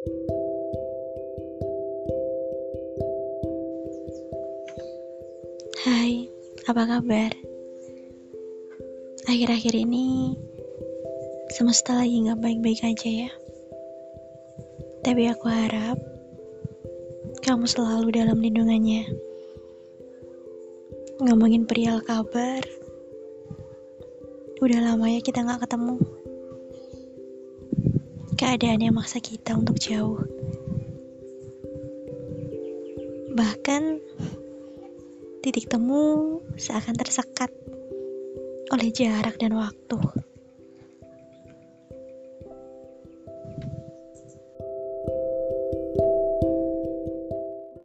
Hai, apa kabar? Akhir-akhir ini semesta lagi gak baik-baik aja ya. Tapi aku harap kamu selalu dalam lindungannya. Ngomongin perihal kabar, udah lama ya kita gak ketemu. Keadaan yang maksa kita untuk jauh. Bahkan titik temu seakan tersekat oleh jarak dan waktu.